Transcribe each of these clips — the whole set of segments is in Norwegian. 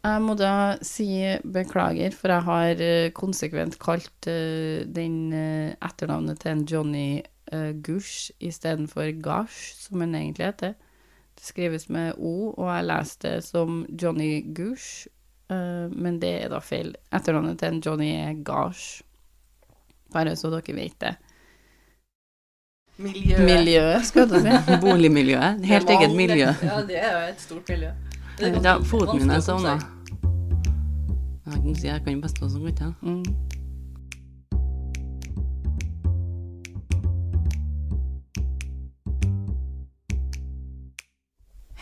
Jeg må da si beklager, for jeg har eh, konsekvent kalt eh, den eh, etternavnet til en Johnny uh, Gush istedenfor Gash, som han egentlig heter. Det skrives med O, og jeg leser det som Johnny Gush, men det er da feil. Etternavnet til en Johnny er Gash. Bare så dere vet det. Miljøet. Miljø, skal du si. Boligmiljøet. Helt eget miljø. Ja, det er jo et stort miljø. Ja, foten min er sovna. Jeg kan si jeg kan best som kan jeg? Mm.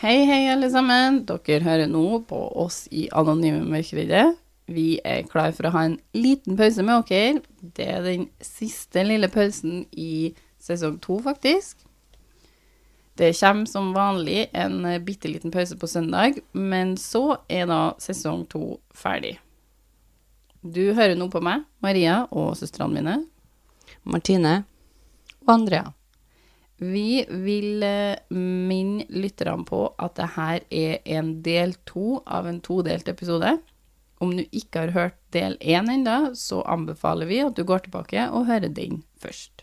Hei, hei, alle sammen. Dere hører nå på oss i Anonyme Mørkeredde. Vi er klar for å ha en liten pause med dere. Det er den siste lille pausen i sesong to, faktisk. Det kommer som vanlig en eh, bitte liten pause på søndag, men så er da sesong to ferdig. Du hører nå på meg, Maria og søstrene mine. Martine. Og Andrea. Vi vil eh, minne lytterne på at det her er en del to av en todelt episode. Om du ikke har hørt del én ennå, så anbefaler vi at du går tilbake og hører den først.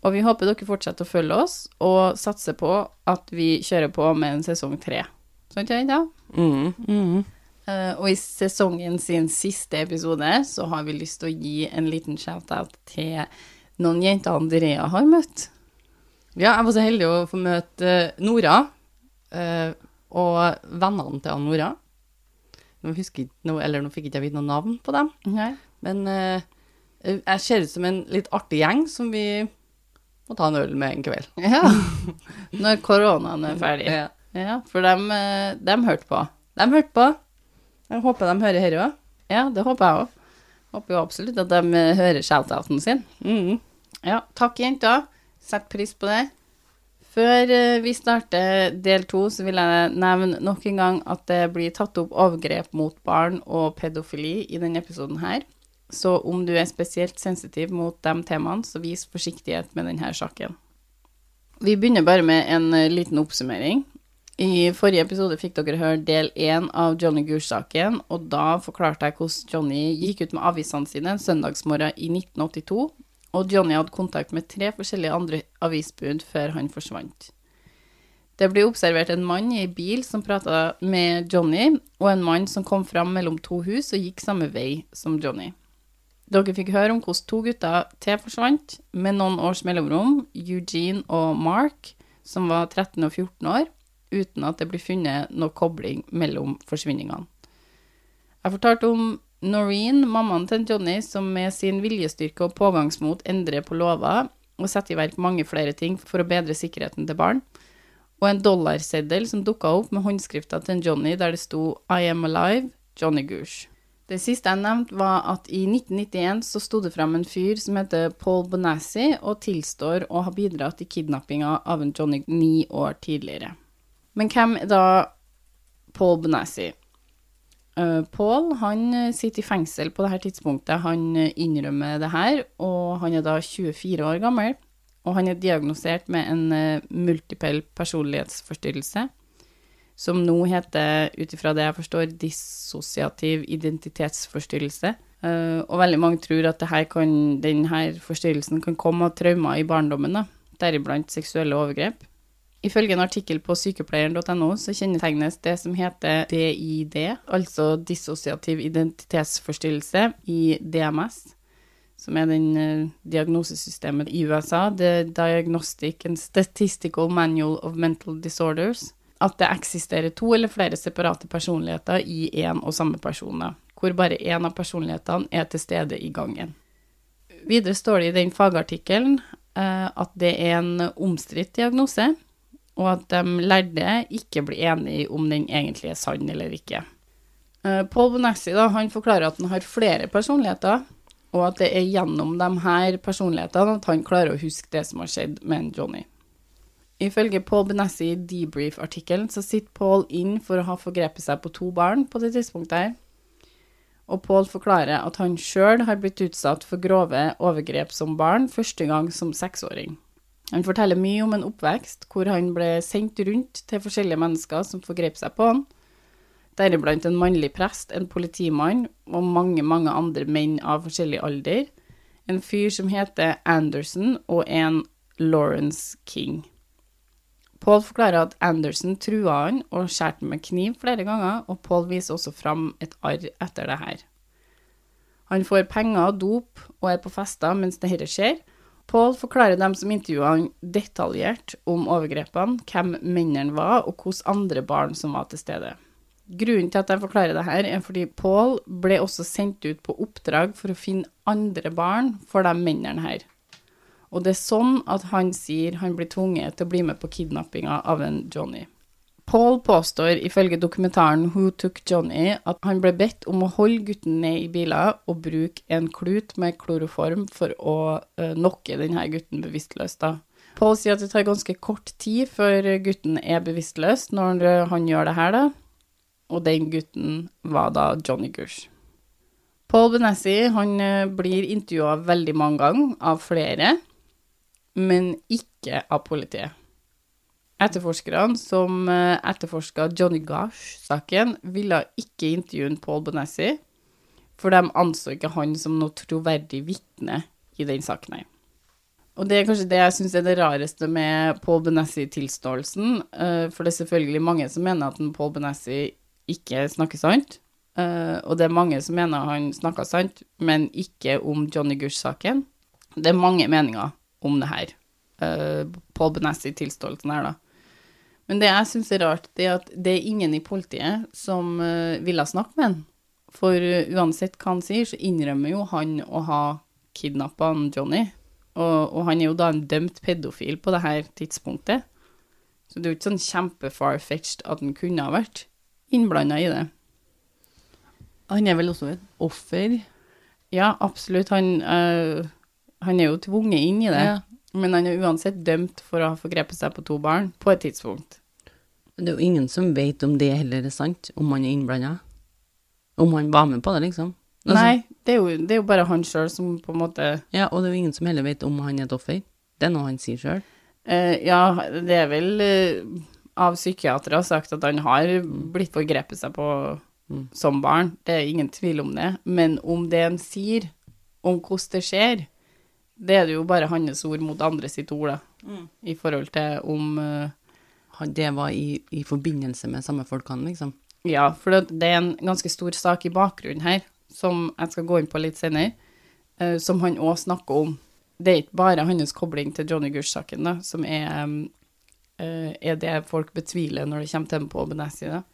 Og vi håper dere fortsetter å følge oss, og satser på at vi kjører på med en sesong tre. Sant, da? Mm. Mm. Uh, og i sesongen sin siste episode så har vi lyst til å gi en liten shout-out til noen jenter Andrea har møtt. Ja, jeg var så heldig å få møte eh, Nora, uh, og vennene til Nora. Nå, husker jeg, ikke noe, eller nå fikk ikke vite noe navn på dem, Nei. men uh, jeg ser ut som en litt artig gjeng som vi må ta en øl med en kveld. Ja. Når koronaen er ferdig. Ja. Ja, for dem, eh, dem hørte på. De hørte på. Jeg håper de hører her òg. Ja, det håper jeg òg. Håper jo absolutt at de eh, hører shout-outen sin. Mm. Ja, takk, jenter. Sett pris på det. Før eh, vi starter del to, så vil jeg nevne nok en gang at det blir tatt opp overgrep mot barn og pedofili i denne episoden her. Så om du er spesielt sensitiv mot de temaene, så vis forsiktighet med denne saken. Vi begynner bare med en eh, liten oppsummering. I forrige episode fikk dere høre del én av Johnny Gush-saken, og da forklarte jeg hvordan Johnny gikk ut med avisene sine en søndagsmorgen i 1982, og Johnny hadde kontakt med tre forskjellige andre avisbud før han forsvant. Det ble observert en mann i bil som prata med Johnny, og en mann som kom fram mellom to hus og gikk samme vei som Johnny. Dere fikk høre om hvordan to gutter til forsvant, med noen års mellomrom, Eugene og Mark, som var 13 og 14 år, uten at det ble funnet noe kobling mellom forsvinningene. Jeg fortalte om Noreen, mammaen til Johnny, som med sin viljestyrke og pågangsmot endrer på lover og setter i verk mange flere ting for å bedre sikkerheten til barn, og en dollarseddel som dukka opp med håndskrifta til Johnny der det sto I am alive, Johnny Gush. Det siste jeg nevnte, var at i 1991 så sto det fram en fyr som heter Paul Bonassi, og tilstår å ha bidratt i kidnappinga av en Johnny ni år tidligere. Men hvem er da Paul Bonassi? Uh, Paul han eh, sitter i fengsel på dette tidspunktet. Han eh, innrømmer det her, og han er da 24 år gammel. Og han er diagnosert med en multipel personlighetsforstyrrelse, som nå heter, ut ifra det jeg forstår, dissosiativ identitetsforstyrrelse. Uh, og veldig mange tror at denne forstyrrelsen kan komme av traumer i barndommen, da, deriblant seksuelle overgrep. Ifølge en artikkel på sykepleieren.no så kjennetegnes det som heter DID, altså dissosiativ identitetsforstyrrelse, i DMS, som er den uh, diagnosesystemet i USA, The Diagnostic and Statistical Manual of Mental Disorders, at det eksisterer to eller flere separate personligheter i én og samme person, hvor bare én av personlighetene er til stede i gangen. Videre står det i den fagartikkelen uh, at det er en omstridt diagnose, og at de lærde ikke blir enige om den egentlig er sann eller ikke. Uh, Paul Bonassi da, han forklarer at han har flere personligheter, og at det er gjennom de her personlighetene at han klarer å huske det som har skjedd med Johnny. Ifølge Paul Benassi i debrief-artikkelen så sitter Paul inn for å ha forgrepet seg på to barn på det tidspunktet her. Og Paul forklarer at han sjøl har blitt utsatt for grove overgrep som barn første gang som seksåring. Han forteller mye om en oppvekst hvor han ble sendt rundt til forskjellige mennesker som forgrep seg på han. deriblant en mannlig prest, en politimann og mange, mange andre menn av forskjellig alder. En fyr som heter Anderson, og en Lawrence King. Paul forklarer at Anderson trua han og skjærte med kniv flere ganger, og Paul viser også fram et arr etter det her. Han får penger og dop og er på fester mens dette skjer. Paul forklarer dem som intervjuet han detaljert om overgrepene, hvem mennene var, og hvilke andre barn som var til stede. Grunnen til at jeg forklarer det her, er fordi Paul ble også sendt ut på oppdrag for å finne andre barn for de mennene her. Og det er sånn at han sier han blir tvunget til å bli med på kidnappinga av en Johnny. Paul påstår ifølge dokumentaren Who Took Johnny at han ble bedt om å holde gutten ned i biler og bruke en klut med kloroform for å uh, nokke denne gutten bevisstløs. da. Paul sier at det tar ganske kort tid før gutten er bevisstløs når han gjør det her, da. Og den gutten var da Johnny Gush. Paul Benessi han uh, blir intervjua veldig mange ganger av flere, men ikke av politiet. Etterforskerne som eh, etterforska Johnny Gash-saken, ville ikke intervjue Paul Bonassi, for de anså ikke han som noe troverdig vitne i den saken her. Og det er kanskje det jeg syns er det rareste med Paul Benessi-tilståelsen, eh, for det er selvfølgelig mange som mener at Paul Bonassi ikke snakker sant, eh, og det er mange som mener han snakka sant, men ikke om Johnny Gush-saken. Det er mange meninger om det her. Paul Benassi tilståelsen her, da. Men det jeg syns er rart, det er at det er ingen i politiet som uh, ville snakke med han. For uh, uansett hva han sier, så innrømmer jo han å ha kidnappa Johnny. Og, og, han er jo da en dømt pedofil på det her tidspunktet. Så det er jo ikke sånn kjempe-far-fetched at han kunne ha vært innblanda i det. Han er vel også et offer? Ja, absolutt. Han, uh, han er jo tvunget inn i det. Ja. Men han er uansett dømt for å ha forgrepet seg på to barn på et tidspunkt. Det er jo ingen som vet om det heller er sant, om han er innblanda. Om han var med på det, liksom. Altså, Nei, det er, jo, det er, jo, bare han sjøl som på en måte Ja, og det er jo ingen som heller vet om han er et offer. Det er noe han sier sjøl. Uh, ja, det er vel uh, av psykiatere sagt at han har blitt forgrepet seg på mm. som barn. Det er ingen tvil om det. Men om det han sier, om hvordan det skjer, det er det jo bare hans ord mot andre sitt ord, da. Mm. I forhold til om uh, det var i, i, forbindelse med samme folkene, liksom? Ja, for det, det, er en ganske stor sak i bakgrunnen her, som jeg skal gå inn på litt senere, uh, som han òg snakker om. Det er ikke bare hans kobling til Johnny Gush-saken da, som er, um, uh, er, det folk betviler når det kommer til dem på Benassi. Da.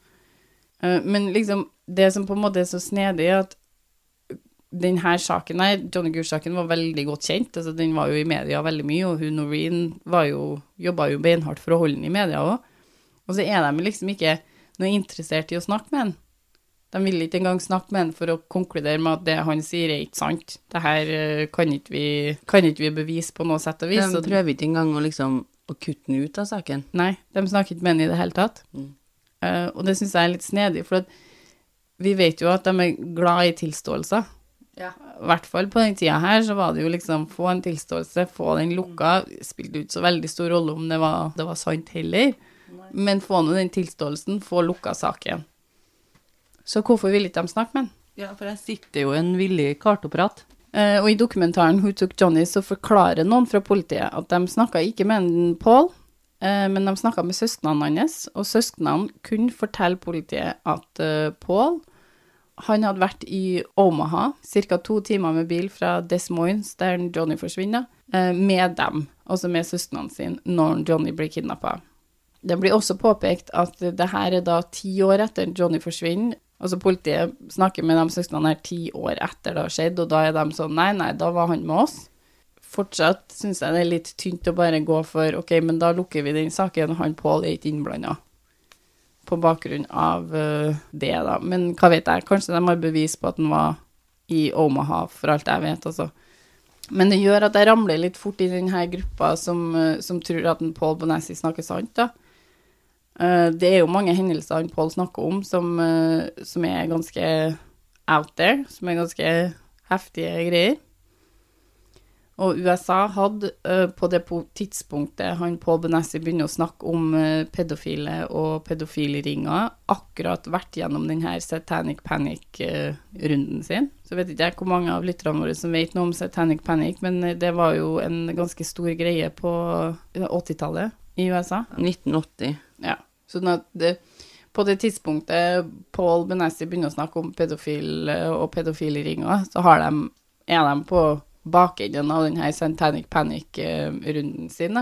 Uh, men liksom, det som på en måte er så snedig, er at denne saken her, Johnny Gush-saken, var veldig godt kjent. Altså, den var jo i media veldig mye, og hun Noreen jobba jo beinhardt for å holde den i media òg. Og så er de liksom ikke noe interessert i å snakke med han. De vil ikke engang snakke med han for å konkludere med at det han sier, er ikke sant. Det her eh, kan ikke vi, kan ikke vi bevise på noe sett og vis. De prøver ikke engang å liksom å kutte den ut av saken? Nei, de snakker ikke med han i det hele tatt. Mm. Uh, og det syns jeg er litt snedig, for vi vet jo at de er glad i tilståelser. Ja. I hvert fall på den tida her, så var det jo liksom få en tilståelse, få den lukka. Spilte ikke så veldig stor rolle om det var, det var sant heller, Nei. men få nå den tilståelsen, få lukka saken. Så hvorfor ville ikke de snakke med han? Ja, for jeg sitter jo en villig kartoprat. Eh, og i dokumentaren Who Took Johnny så forklarer noen fra politiet at de snakka ikke med en Paul, eh, men de snakka med søsknene hans, og søsknene kunne fortelle politiet at eh, Paul han hadde vært i Omaha, ca. to timer med bil fra Des Moines, der Johnny forsvinner, eh, med dem, altså med søstrene sine, når Johnny blir kidnappa. Det blir også påpekt at det her er da ti år etter Johnny forsvinner. Altså Politiet snakker med de søsknene her ti år etter det har skjedd, og da er de sånn Nei, nei, da var han med oss. Fortsatt syns jeg det er litt tynt å bare gå for OK, men da lukker vi den saken, han Pål er ikke innblanda på bakgrunn av uh, det, da. Men hva vet jeg, kanskje de har bevis på at den var i Omaha, for alt jeg vet, altså. Men det gjør at jeg ramler litt fort i denne gruppa som, uh, som tror at Paul Bonassi snakker sant, da. Uh, det er jo mange hendelser han Paul snakker om som, som er ganske out there, som er ganske heftige greier. Og USA hadde eh, på det tidspunktet han Paul Benessi begynner å snakke om eh, pedofile og pedofiliringer, akkurat vært gjennom denne Satanic Panic-runden sin. Så vet ikke jeg hvor mange av lytterne våre som vet noe om Satanic Panic, men eh, det var jo en ganske stor greie på eh, 80-tallet i USA. 1980. Ja. Sånn at det, på det tidspunktet Paul Benessi begynner å snakke om pedofil og pedofiliringer, så har de, er de på bakenden av denne Santanic Panic-runden sin.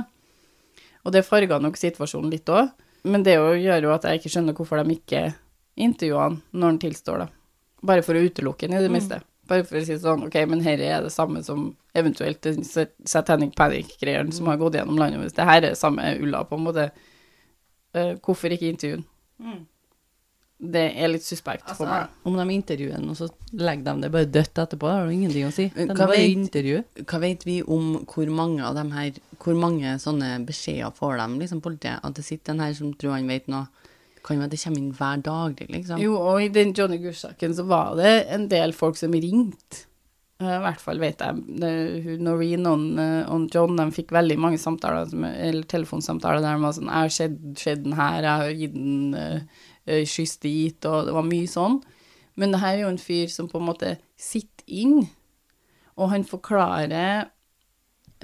Og det farga nok situasjonen litt òg, men det gjør jo at jeg ikke skjønner hvorfor de ikke intervjuer han når han tilstår, da. Bare for å utelukke han, i det minste. Bare for å si sånn, ok, men her er det samme som eventuelt den Satanic Panic-greiene som har gått gjennom landet vårt. Det her er det samme ulla, på en måte. Eh, hvorfor ikke intervjue han? Det er litt suspekt for meg. Om de intervjuer den, og så legger de det bare dødt etterpå, da har du ingenting å si. Hva vet- Hva vet vi om hvor mange av dem her Hvor mange sånne beskjeder får de, liksom, politiet? At det sitter en her som tror han vet noe. Kan jo at det kommer inn hver dag, liksom. Jo, og i den Johnny Gush-saken så var det en del folk som ringte. Eh, I hvert fall vet jeg. Hun- Noreen og, eh, og John de fikk veldig mange samtaler, eller telefonsamtaler der de var sånn 'Jeg har skjedd sett den her, jeg har gitt den uh, kyss dit', og det var mye sånn. Men det her er jo en fyr som på en måte sitter inn, og han forklarer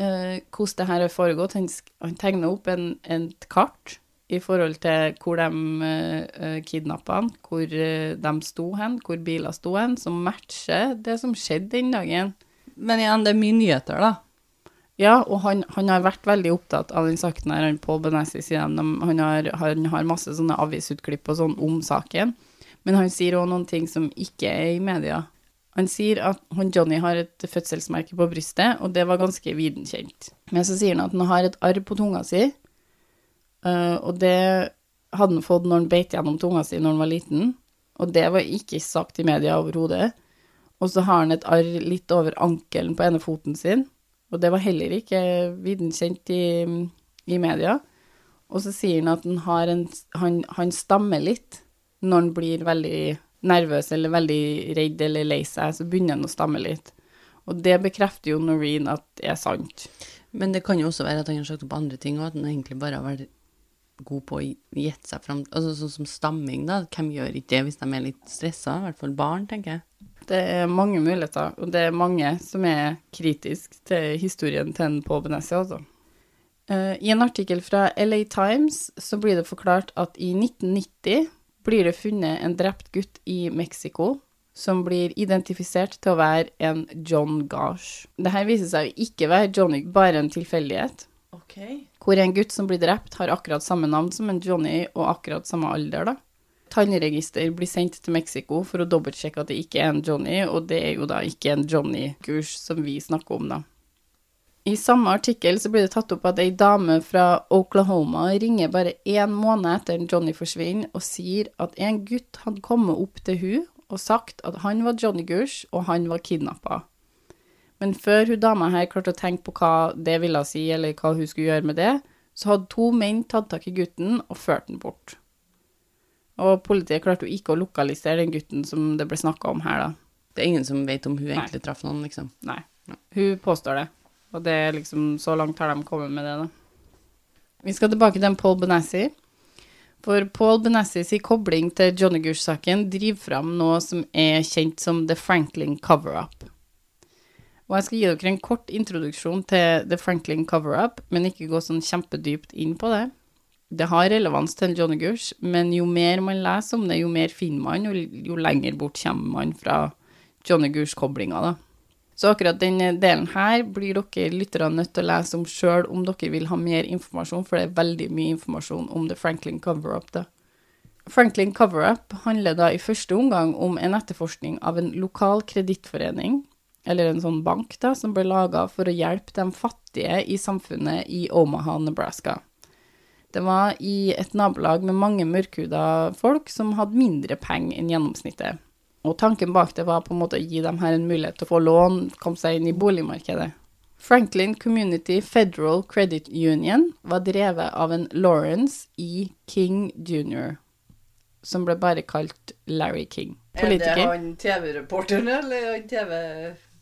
eh, hvordan det her har foregått. Han, han tegner opp en, et kart i forhold til hvor de uh, kidnappa han, hvor eh, de sto hen, hvor biler sto hen, som matcher det som skjedde den dagen. Men igjen, det er mye nyheter, da. Ja, og han, han har vært veldig opptatt av den saken her, han Pål Benessi sier han, har, han har masse sånne avisutklipp og sånn om saken, men han sier også noen ting som ikke er i media. Han sier at han Johnny har et fødselsmerke på brystet, og det var ganske videnkjent. Men så sier han at han har et arr på tunga si, eh, og det hadde han fått når han beit gjennom tunga si når han var liten, og det var ikke sagt i media overhodet. Og så har han et arr litt over ankelen på ene foten sin, og det var heller ikke videnkjent i, i media. Og så sier han at han, har en, han, han stammer litt når han blir veldig nervøs eller veldig redd eller lei seg, så begynner han å stamme litt. Og det bekrefter jo Noreen at det er sant. Men det kan jo også være at han har sagt opp andre ting, og at han egentlig bare har vært god på å gjette seg fram Altså sånn som stamming, da. Hvem gjør ikke det hvis de er litt stressa? I hvert fall barn, tenker jeg. Det er mange muligheter, og det er mange som er kritiske til historien til en Paul Benessi, altså. Eh, I en artikkel fra LA Times så blir det forklart at i 1990 blir det funnet en drept gutt i Mexico som blir identifisert til å være en John Gash. Dette viser seg å ikke være Johnny, bare en tilfeldighet. Ok. Hvor en gutt som blir drept, har akkurat samme navn som en Johnny og akkurat samme alder, da. Tannregister blir sendt til Mexico for å dobbeltsjekke at det ikke er en Johnny, og det er jo da ikke en Johnny-kurs som vi snakker om, da. I samme artikkel så blir det tatt opp at ei dame fra Oklahoma ringer bare én måned etter en Johnny forsvinner, og sier at en gutt hadde kommet opp til hun og sagt at han var Johnny Gush, og han var kidnappa. Men før hun dama her klarte å tenke på hva det ville si, eller hva hun skulle gjøre med det, så hadde to menn tatt tak i gutten og ført den bort. Og politiet klarte jo ikke å lokalisere den gutten som det ble snakka om her, da. Det er ingen som vet om hun egentlig traff noen, liksom. Nei. Hun påstår det. Og det er liksom Så langt har de kommet med det, da. Vi skal tilbake til Paul Benassi. For Paul Benassis kobling til Johnny Gush-saken driver fram noe som er kjent som The Franklin Cover-Up. Og jeg skal gi dere en kort introduksjon til The Franklin Cover-Up, men ikke gå sånn kjempedypt inn på det. Det har relevans til en Johnny Gush, men jo mer man leser om det, jo mer finner man, og jo lenger bort kommer man fra Johnny Gush-koblinga, da. Så akkurat denne delen her blir dere lyttere nødt til å lese om sjøl om dere vil ha mer informasjon, for det er veldig mye informasjon om The Franklin Cover-Up, da. Franklin Cover-Up handler da i første omgang om en etterforskning av en lokal kredittforening, eller en sånn bank, da, som ble laga for å hjelpe de fattige i samfunnet i Omaha, Nebraska. Det var i et nabolag med mange mørkhuda folk som hadde mindre penger enn gjennomsnittet. Og tanken bak det var på en måte å gi dem her en mulighet til å få lån, komme seg inn i boligmarkedet. Franklin Community Federal Credit Union var drevet av en Lawrence E. King jr., som ble bare kalt Larry King. Er det han TV-reporteren, eller han TV...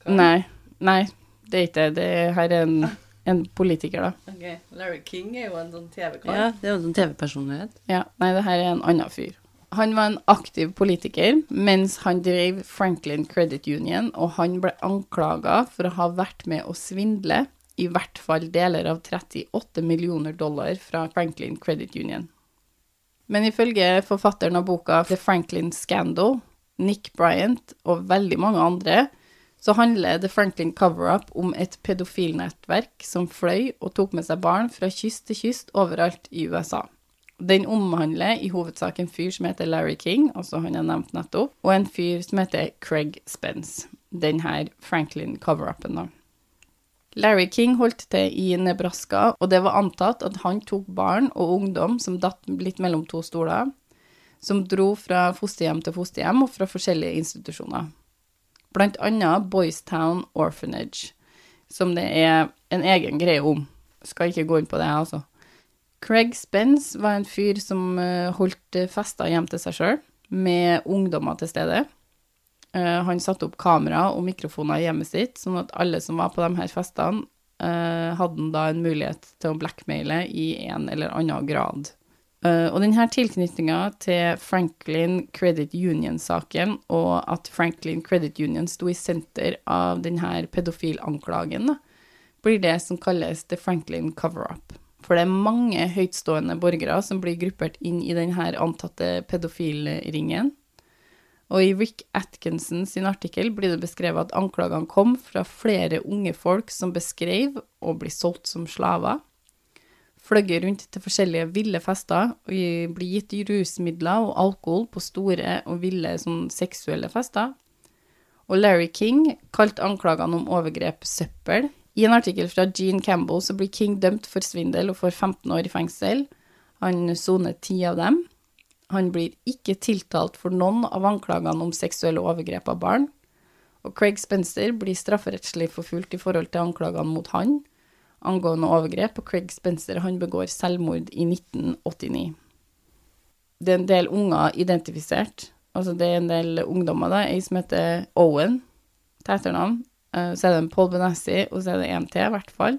Nei, nei. det er ikke det. Det her er en, en politiker, da. Ok, Larry King er jo en sånn TV-kar. Ja, det er jo en sånn TV-personlighet. Ja, nei, det her er en annen fyr. Han var en aktiv politiker mens han drev Franklin Credit Union, og han ble anklaga for å ha vært med å svindle i hvert fall deler av 38 millioner dollar fra Franklin Credit Union. Men ifølge forfatteren av boka The Franklin Scandal, Nick Bryant og veldig mange andre, så handler The Franklin Cover-Up om et pedofilnettverk som fløy og tok med seg barn fra kyst til kyst overalt i USA. Den omhandler i hovedsak en fyr som heter Larry King, altså han jeg nevnte nettopp, og en fyr som heter Craig Spence. Den her Franklin Cover-Upen, da. Larry King holdt til i Nebraska, og det var antatt at han tok barn og ungdom som datt litt mellom to stoler, som dro fra fosterhjem til fosterhjem og fra forskjellige institusjoner. Blant annet Boys Town Orphanage, som det er en egen greie om. Skal ikke gå inn på det, altså. Craig Spence var en fyr som eh, holdt fester hjem til seg sjøl, med ungdommer til stede. Eh, han satte opp kamera og mikrofoner i hjemmet sitt, sånn at alle som var på de her festene, eh, hadde han da en mulighet til å blackmaile i en eller annen grad. Eh, og denne tilknytninga til Franklin Credit Union-saken, og at Franklin Credit Union sto i senter av denne pedofilanklagen, blir det som kalles the Franklin cover-up. For det er mange høytstående borgere som blir gruppert inn i denne antatte pedofilringen. Og i Rick Atkinson sin artikkel blir det beskrevet at anklagene kom fra flere unge folk som beskrev å bli solgt som slaver, fløyet rundt til forskjellige ville fester og blir gitt rusmidler og alkohol på store og ville sånn seksuelle fester. Og Larry King kalte anklagene om overgrep søppel. I en artikkel fra Gene Campbell så blir King dømt for svindel og får 15 år i fengsel. Han soner ti av dem. Han blir ikke tiltalt for noen av anklagene om seksuelle overgrep av barn. Og Craig Spencer blir strafferettslig forfulgt i forhold til anklagene mot han angående overgrep, og Craig Spencer han begår selvmord i 1989. Det er en del unger identifisert. Altså det er en del ungdommer, da. Ei som heter Owen til etternavn. Eh, Så er det en Paul Benassi, og så er det en til, i hvert fall.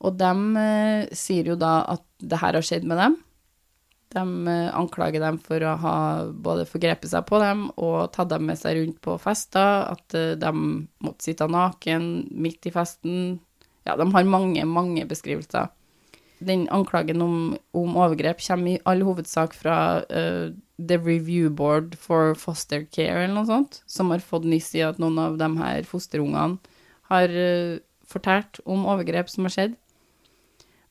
Og de eh, sier jo da at det her har skjedd med dem. De eh, anklager dem for å ha både forgrepet seg på dem og tatt dem med seg rundt på fester, at de måtte sitte naken midt i festen. Ja, de har mange, mange beskrivelser. Den anklagen om, om overgrep kommer i all hovedsak fra uh, The Review Board for Foster Care eller noe sånt, som har fått nyss i at noen av de her fosterungene har uh, fortalt om overgrep som har skjedd.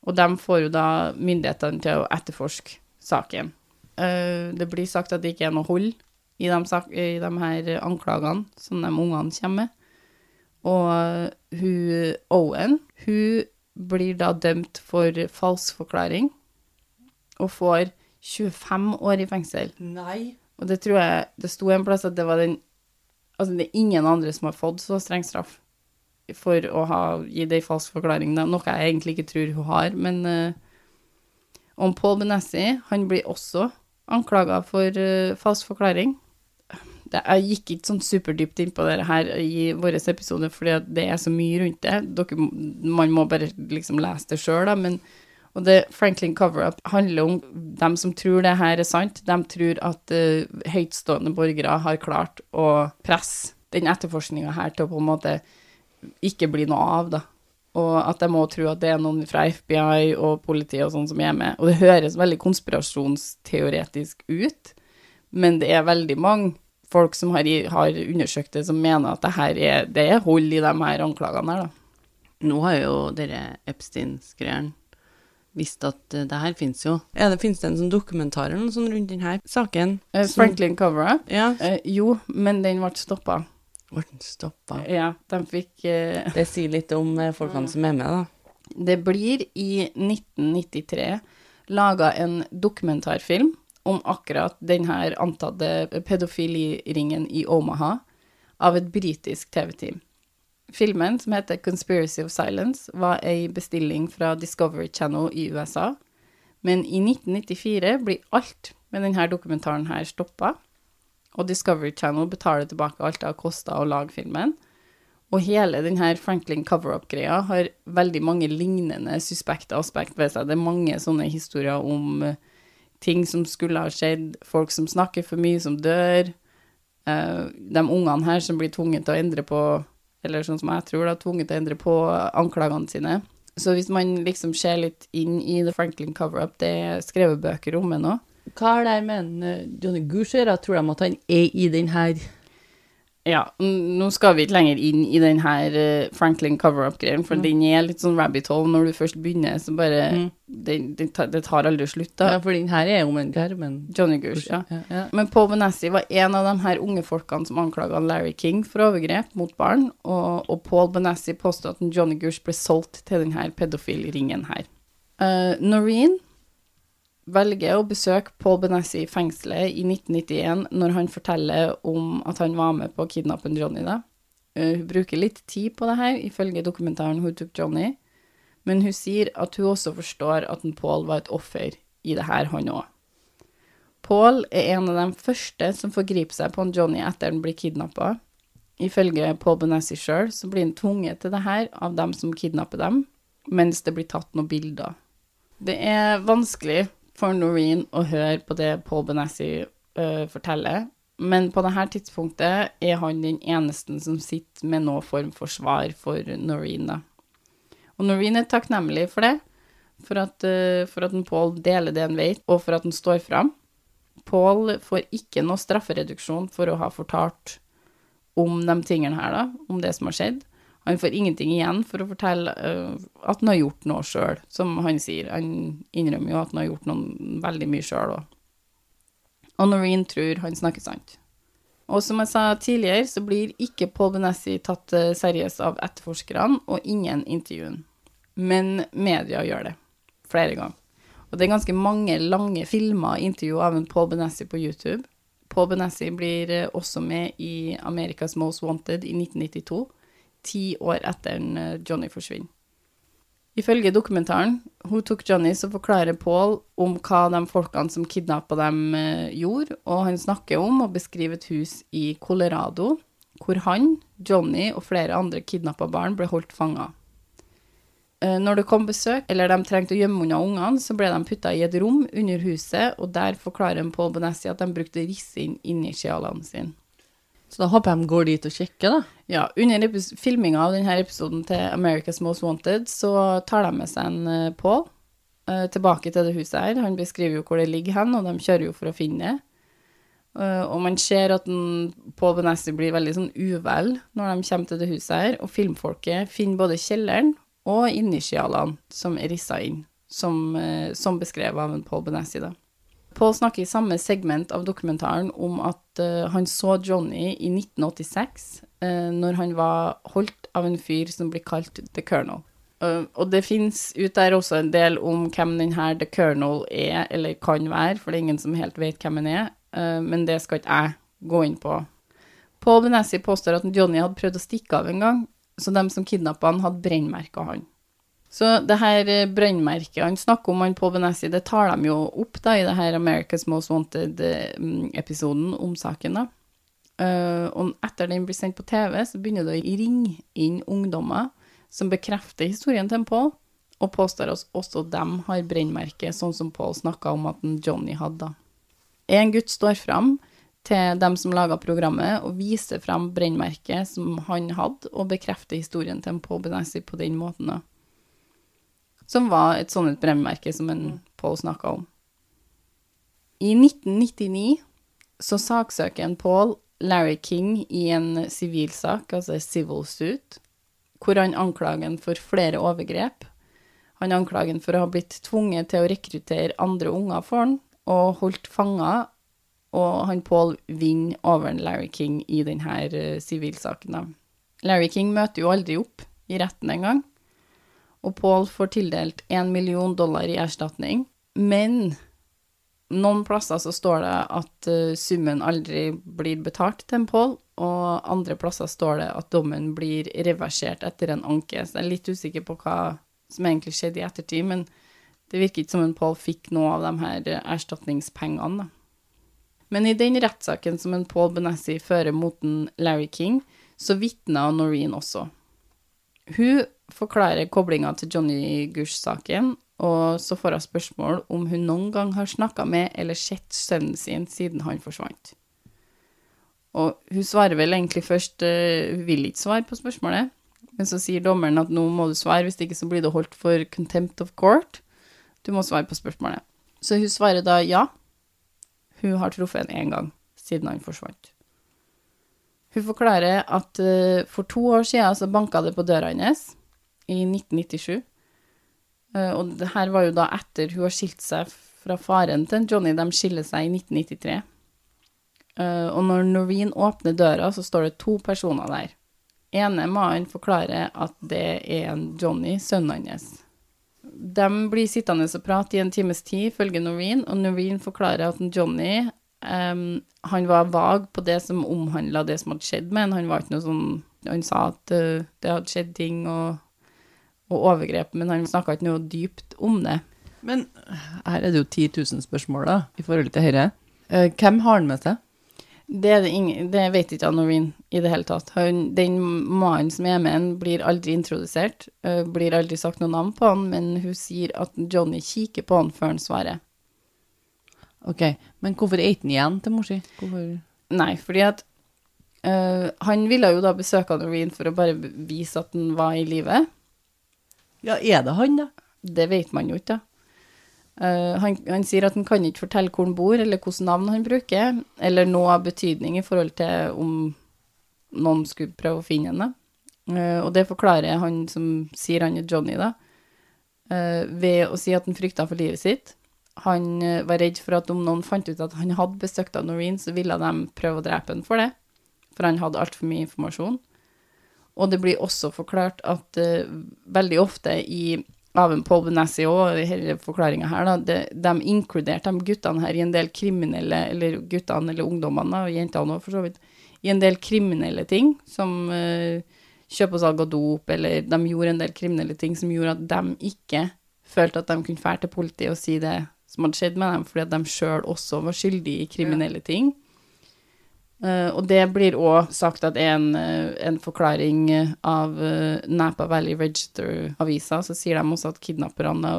Og de får jo da myndighetene til å etterforske saken. Uh, det blir sagt at det ikke er noe hold i de, i de her anklagene som de ungene kommer med. Og eh, hun Owen, hun blir da dømt for falsk forklaring og får 25 år i fengsel. Nei. Og det tror jeg det sto en plass at det var den Altså, det er ingen andre som har fått så streng straff for å ha gitt ei falsk forklaring, da. Noe jeg egentlig ikke tror hun har, men uh, Og Paul Benessi, han blir også anklaga for uh, falsk forklaring. Det, jeg gikk ikke sånn superdypt inn på det her i vår episode, fordi det er så mye rundt det. Dere, man må bare liksom lese det sjøl, da, men og det Franklin Cover-Up handler om dem som tror det her er sant. De tror at uh, høytstående borgere har klart å presse den etterforskninga her til å på en måte ikke bli noe av, da. Og at de må tro at det er noen fra FBI og politiet og sånn som er med. Og det høres veldig konspirasjonsteoretisk ut, men det er veldig mange folk som har, har undersøkt det, som mener at det her er, det er hold i de her anklagene her, da. Nå har jo dere Epstein-skreieren visst at eh, det her finnes jo. Ja, det finnes det en sånn dokumentar eller noe sånt rundt denne saken? Eh, som- Franklin Cover-Up? Ja. Eh, jo, men den ble stoppa. Ble den stoppa? Ja, de fikk eh, Det sier litt om folkene som er med, da. Det blir i 1993 laga en dokumentarfilm om akkurat denne antatte pedofiliringen i Omaha av et britisk TV-team. Filmen, som heter Conspiracy of Silence, var ei bestilling fra Discovery Channel i USA, men i 1994 blir alt med denne dokumentaren her stoppa, og Discovery Channel betaler tilbake alt det har kosta å lage filmen, Og hele denne Franklin cover-up-greia har veldig mange lignende suspekte aspekt ved seg. Det er mange sånne historier om eh, ting som skulle ha skjedd, folk som snakker for mye, som dør. Uh, de ungene her som blir tvunget til å endre på, eller sånn som jeg tror, da, tvunget til å endre på anklagene sine. Så hvis man liksom ser litt inn i The Franklin cover-up, det er skrevet bøker om ennå. nå. Hva har det med en, eh, Johnny Goose å gjøre? Tror de at han er i den her Ja, nå skal vi ikke lenger inn i den her eh, Franklin cover-up-greien, for den er litt sånn rabbit hole når du først begynner, så bare Mm. det, det, tar- det tar aldri slutt, da. Ja, for den her er jo om en men... Johnny Gush, ja. Ja, ja. Men Paul Benassi var en av de her unge folkene som anklaga Larry King for overgrep mot barn, og, og Paul Benassi påstod at Johnny Gush ble solgt til denne pedofilringen her. Uh, Noreen velger å besøke Paul Benassi i fengselet i 1991 når han forteller om at han var med på å kidnappe Johnny. Da. Eh, hun bruker litt tid på det her, ifølge dokumentaren Who Took Johnny, men hun sier at hun også forstår at Paul var et offer i det her, han òg. Paul er en av de første som forgriper seg på Johnny etter han blir kidnappa. Ifølge Paul Benassi sjøl så blir han tvunget til det her av dem som kidnapper dem, mens det blir tatt noen bilder. Det er vanskelig for Noreen å høre på det Paul Benassi uh, forteller, men på dette tidspunktet er han den eneste som sitter med noen form for svar for Noreen. Da. Og Noreen er takknemlig for det, for at, uh, for at Paul deler det han vet, og for at han står fram. Paul får ikke noe straffereduksjon for å ha fortalt om de tingene her, da, om det som har skjedd. Han får ingenting igjen for å fortelle øh, at han har gjort noe sjøl, som han sier. Han innrømmer jo at han har gjort noe veldig mye sjøl òg. Og Noreen tror han snakker sant. Og som jeg sa tidligere, så blir ikke Paul Benessi tatt eh, seriøst av etterforskerne, og ingen intervjuer. Men media gjør det. Flere ganger. Og det er ganske mange lange filmer, intervju av en Paul Benessi på YouTube. Paul Benessi blir eh, også med i America's Most Wanted i 1992, ti år etter en, eh, Johnny forsvinner. Ifølge dokumentaren Who Took Johnny, så forklarer Paul om hva de folkene som kidnappa dem, eh, gjorde, og han snakker om og beskriver et hus i Colorado, hvor han, Johnny og flere andre kidnappa barn ble holdt fanga. Eh, Når det kom besøk, eller de trengte å gjemme unna ungene, så ble de putta i et rom under huset, og der forklarer Paul Bonessi at de brukte rissing inni sjalene sine. Så da håper jeg de går dit og sjekker, da. Ja, under filminga av denne episoden til America's Most Wanted, så tar de med seg en eh, Paul eh, tilbake til det huset her. Han beskriver jo hvor det ligger hen, og de kjører jo for å finne det. Uh, og man ser at den, Paul Benassi blir veldig sånn uvel når de kommer til det huset her, og filmfolket finner både kjelleren og initialene som er rissa inn, som, som beskrevet av en Paul Benassi, da. Paul snakker i samme segment av dokumentaren om at uh, han så Johnny i 1986, uh, når han var holdt av en fyr som blir kalt The Colonel. Uh, og det fins ut der også en del om hvem denne The Colonel er, eller kan være, for det er ingen som helt vet hvem han er, eh, men det skal ikke jeg gå inn på. Paul Benassi påstår at Johnny hadde prøvd å stikke av en gang, så de som kidnappa han, hadde brennmerka han. Så det her brønnmerket han snakker om, han på Benassi, det tar de jo opp da i det her America's Most Wanted-episoden om saken, da. Uh, og etter den blir sendt på TV, så begynner det å ringe inn ungdommer som bekrefter historien til Paul, og påstår at også dem har brennmerke, sånn som Paul snakka om at Johnny hadde. En gutt står fram til dem som laga programmet, og viser frem brennmerket som han hadde, og bekrefter historien til Paul Benassi på den måten. da som var et sånt et brennmerke som en Paul snakka om. I 1999 så saksøker en Paul Larry King i en sivilsak, altså civil suit, hvor han anklager ham for flere overgrep. Han anklager ham for å ha blitt tvunget til å rekruttere andre unger for han, og holdt fanger, og han Paul vinner over Larry King i denne sivilsaken. Larry King møter jo aldri opp i retten engang og Paul får tildelt én million dollar i erstatning. Men noen plasser så står det at uh, summen aldri blir betalt til en Paul, og andre plasser står det at dommen blir reversert etter en anke. Så jeg er litt usikker på hva som egentlig skjedde i ettertid, men det virker ikke som en Paul fikk noe av de her erstatningspengene. Da. Men i den rettssaken som en Paul Benessi fører mot en Larry King, så vitna Noreen også. Hun forklarer koblinga til Johnny Gush-saken, og så får hun spørsmål om hun noen gang har snakka med eller sett sønnen sin siden han forsvant. Og hun svarer vel egentlig først eh, Hun vil ikke svare på spørsmålet, men så sier dommeren at nå må du svare, hvis ikke så blir det holdt for contempt of court. Du må svare på spørsmålet. Så hun svarer da ja. Hun har truffet en én gang siden han forsvant. Hun forklarer at uh, for to år siden så banka det på døra hennes, i 1997. Uh, og det her var jo da etter hun har skilt seg fra faren til Johnny. De skiller seg i 1993. Uh, og når Noreen åpner døra, så står det to personer der. Ene mannen forklarer at det er en Johnny, sønnen hans. De blir sittende og prate i en times tid, følger Noreen, og Noreen forklarer at Johnny em, han var vag på det som omhandla det som hadde skjedd med ham. Han var ikke noe sånn Han sa at uh, det hadde skjedd ting og, og overgrep, men han snakka ikke noe dypt om det. Men her er det jo 10 000 spørsmål, da, i forhold til dette. Uh, hvem har han med seg? Det, det, ingen, det vet ikke Noreen i det hele tatt. Han, den mannen som er med han, blir aldri introdusert. Uh, blir aldri sagt noe navn på han, men hun sier at Johnny kikker på han før han svarer. Ok, men hvorfor er ikke han igjen til mor si? Hvorfor? Nei, fordi at eh, Han ville jo da besøke Noreen for å bare vise at han var i live. Ja, er det han, da? Det vet man jo ikke. Eh, han, han sier at han kan ikke fortelle hvor han bor, eller hvilket navn han bruker, eller noe av betydning i forhold til om noen skulle prøve å finne henne. Uh, og det forklarer han som sier han er Johnny, da, uh, ved å si at han frykta for livet sitt. Han eh, var redd for at om noen fant ut at han hadde besøkt av Noreen, så ville de prøve å drepe han for det, for han hadde altfor mye informasjon. Og det blir også forklart at uh, veldig ofte i av en Paul Benassi i denne forklaringa her, da, de, de inkluderte de guttene her i en del kriminelle, eller guttene eller ungdommene, og jentene òg for så vidt, i en del kriminelle ting, som uh, kjøp og salg av dop, eller de gjorde en del kriminelle ting som gjorde at de ikke følte at de kunne fære til politiet og si det som hadde skjedd med dem, fordi at de sjøl også var skyldige i kriminelle ting. Uh, og det blir òg sagt at en, eh, en forklaring av eh, Napa Valley Register-avisa, så sier de også at kidnapperne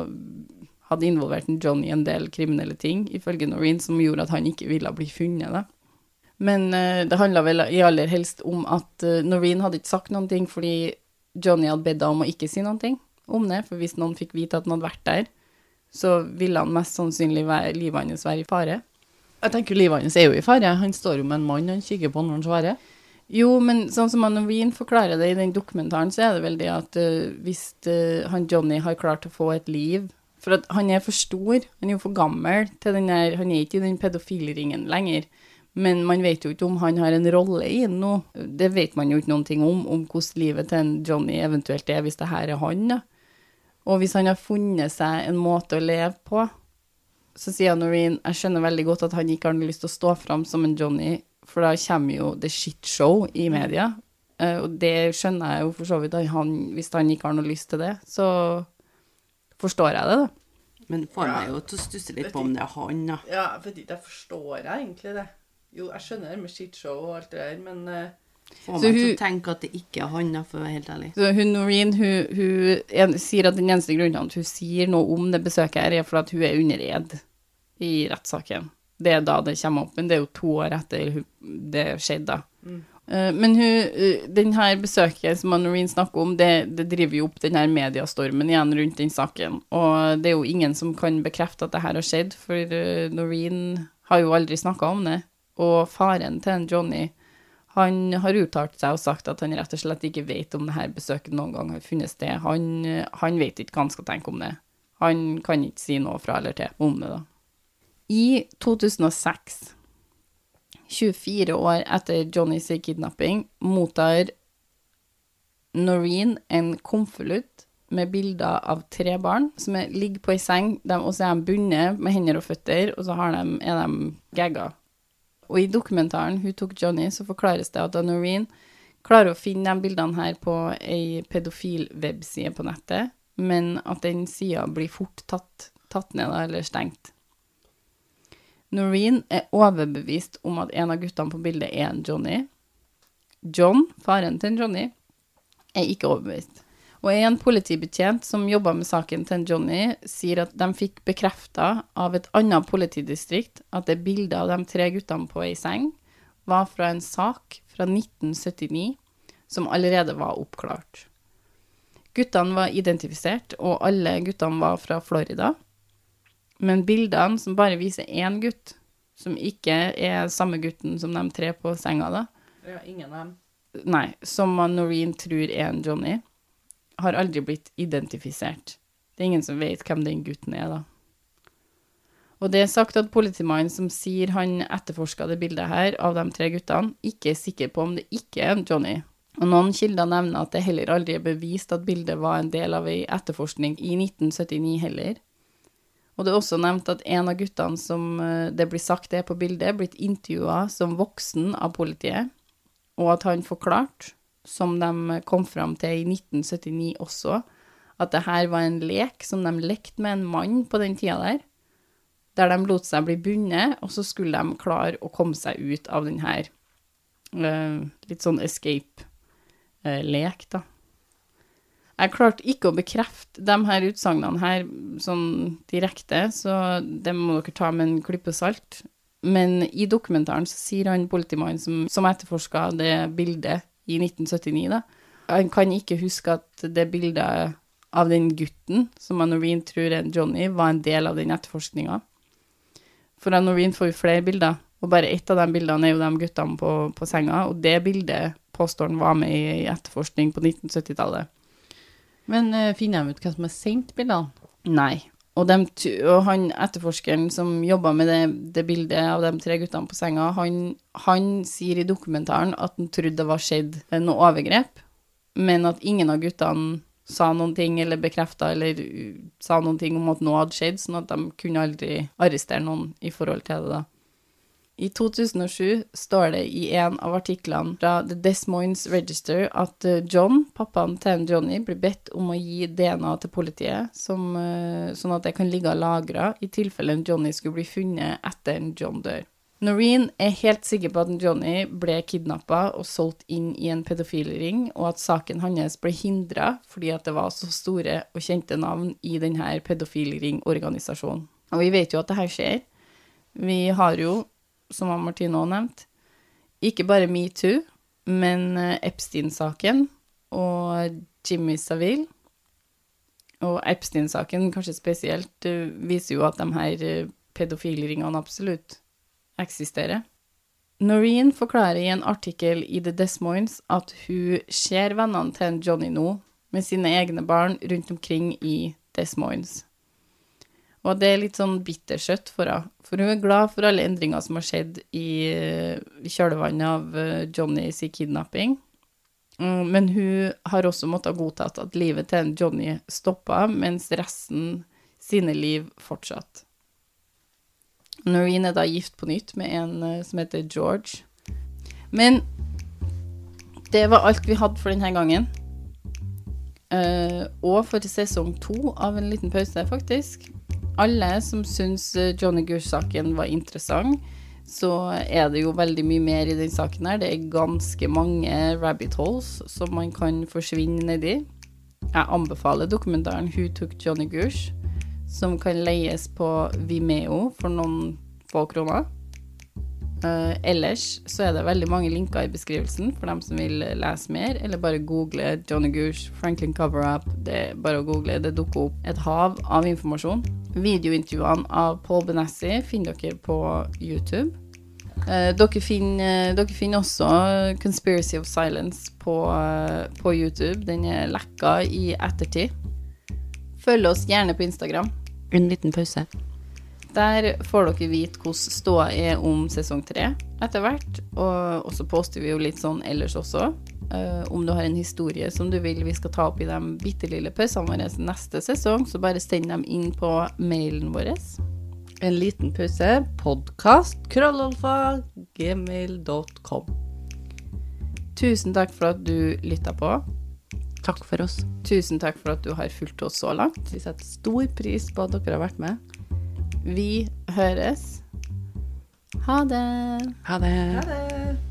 hadde involvert en Johnny i en del kriminelle ting, ifølge Noreen, som gjorde at han ikke ville bli funnet. Da. Men uh, det handla vel i aller helst om at Noreen hadde ikke sagt noen ting fordi Johnny hadde bedt henne om å ikke si noen ting om det, for hvis noen fikk vite at han hadde vært der, så ville han mest sannsynlig livet hans være i fare. Jeg tenker livet hans er jo i fare. Han står jo med en mann han kikker på når han svarer. Jo, men sånn som Wien forklarer det i den dokumentaren, så er det vel det at uh, hvis uh, han Johnny har klart å få et liv For at han er for stor, han er jo for gammel til den der Han er ikke i den pedofilringen lenger. Men man vet jo ikke om han har en rolle i den nå. Det vet man jo ikke noen ting om, om hvordan livet til en Johnny eventuelt er, hvis det her er han, da. Og hvis han har funnet seg en måte å leve på, så sier Noreen jeg skjønner veldig godt at han ikke har lyst til å stå fram som en Johnny, for da kommer jo the shit show i media. Eh, og det skjønner jeg jo for så vidt. at Han, hvis han ikke har noe lyst til det, så forstår jeg det, da. Men får meg jo til å stusse litt på om det er han, da. Ja, jeg forstår jeg egentlig det. Jo, jeg skjønner det med shitshow og alt det der, men eh, Får Så meg til å tenke at det ikke er han, for å være helt ærlig. Så hun Noreen hun, hun en, sier at den eneste grunnen til at hun sier noe om det besøket her, er for at hun er under ed i rettssaken. Det er da det kommer opp, men det er jo to år etter hun, det skjedde. da. Eh, Men hun, eh, den her besøket som Noreen snakker om, det, det driver jo opp den her mediestormen igjen rundt den saken. Og det er jo ingen som kan bekrefte at det her har skjedd, for eh, Noreen har jo aldri snakka om det. Og faren til Johnny han har uttalt seg og sagt at han rett og slett ikke vet om det her besøket noen gang har funnet sted. Han, han vet ikke hva han skal tenke om det. Han kan ikke si noe fra eller til om det, da. I 2006, 24 år etter Johnnys kidnapping, mottar Noreen en konvolutt med bilder av tre barn som er, ligger på ei seng, de, så er de bundet med hender og føtter, og så de, er de gagga. Og i dokumentaren hun tok Johnny, så forklares det at Noreen klarer å finne de bildene her på ei pedofil webside på nettet, men at den sida blir fort tatt, tatt ned eller stengt. Noreen er overbevist om at en av guttene på bildet er en Johnny, John, faren til Johnny, er ikke overbevist. Og en politibetjent som jobba med saken til Johnny, sier at de fikk bekrefta av et annet politidistrikt at det bildet av de tre guttene på ei seng var fra en sak fra 1979 som allerede var oppklart. Guttene var identifisert, og alle guttene var fra Florida. Men bildene som bare viser én gutt, som ikke er samme gutten som de tre på senga, da, Ja, ingen av dem. nei, som Noreen tror er en Johnny, har aldri blitt identifisert. Det er ingen som vet hvem den gutten er, da. Og det er sagt at politimannen som sier han etterforska det bildet her av de tre guttene, ikke er sikker på om det ikke er en Johnny. Og noen kilder nevner at det heller aldri er bevist at bildet var en del av ei etterforskning i 1979 heller. Og det er også nevnt at en av guttene som eh, det blir sagt er på bildet, blitt intervjua som voksen av politiet, og at han forklarte, som de kom fram til i 1979 også, at det her var en lek som de lekte med en mann på den tida der, der de lot seg bli bundet, og så skulle de klare å komme seg ut av den her uh, litt sånn escape-lek, da. Jeg klarte ikke å bekrefte de her utsagnene her sånn direkte, så det må dere ta med en klype salt. Men i dokumentaren så sier han politimannen som, som etterforska det bildet i 1979, da, han kan ikke huske at det bildet av den gutten, som Noreen tror er Johnny, var en del av den etterforskninga. For Noreen får jo flere bilder, og bare ett av de bildene er jo de guttene på, på senga, og det bildet påstår han var med i etterforskning på 1970-tallet. Men uh, finner de ut hvem som har sendt bildene? Nei. Og, de, og han etterforskeren som jobba med det, det bildet av de tre guttene på senga, han, han sier i dokumentaren at han trodde det var skjedd noe overgrep, men at ingen av guttene sa noen ting eller bekrefta eller sa noen ting om at noe hadde skjedd, sånn at de kunne aldri arrestere noen i forhold til det, da. I 2007 står det i en av artiklene fra The Des Moines Register at eh, John, pappaen til Johnny, blir bedt om å gi DNA til politiet, som, eh, sånn at det kan ligge lagra i tilfelle Johnny skulle bli funnet etter en John dør. Noreen er helt sikker på at Johnny ble kidnappa og solgt inn i en pedofilring, og at saken hans ble hindra fordi det var så store og kjente navn i denne pedofilringorganisasjonen. Og vi vet jo at det her skjer. Vi har jo som Martine også nevnte, ikke bare metoo, men eh, Epstein-saken og Jimmy Savile. Og Epstein-saken kanskje spesielt eh, viser jo at de her eh, pedofilringene absolutt eksisterer. Noreen forklarer i en artikkel i The Des Moines at hun ser vennene til Johnny nå med sine egne barn rundt omkring i Des Moines. Og det er litt sånn bittersøtt for henne, for hun er glad for alle endringer som har skjedd i, i kjølvannet av Johnny Johnnys kidnapping. Mm, Men hun har også måttet godtatt at livet til en Johnny stoppa, mens resten sine liv fortsatt. Noreen er da gift på nytt med en eh, som heter George. Men det var alt vi hadde for denne gangen. Eh, og for sesong to av en liten pause, faktisk. Alle som syns eh, Johnny Gush-saken var interessant, så er det jo veldig mye mer i den saken her. Det er ganske mange rabbit holes som man kan forsvinne nedi. Jeg anbefaler dokumentaren Who Took Johnny Gush, som kan leies på Vimeo for noen få kroner. Eh, ellers så er det veldig mange linker i beskrivelsen for dem som vil lese mer, eller bare google Johnny Gush, Franklin Cover-Up. Det er bare å google, det dukker opp et hav av informasjon. Videointervjuene av Paul Benassi finner dere på YouTube. Uh, dere, finner, dere finner også Conspiracy of Silence på, uh, på YouTube. Den er lekka i ettertid. Følg oss gjerne på Instagram. En liten pause. Der får dere vite hvordan ståa er om sesong tre etter hvert. Og, så poster vi jo litt sånn ellers også. Uh, om du har en historie som du vil vi skal ta opp i de bitte lille pausene våre neste sesong, så bare send dem inn på mailen vår. En liten pause. Podkast. Krøllalfa. Gmail.com. Tusen takk for at du lytta på. Takk for oss. Tusen takk for at du har fulgt oss så langt. Vi setter stor pris på at dere har vært med. Vi høres. Ha det. Ha det. Ha det.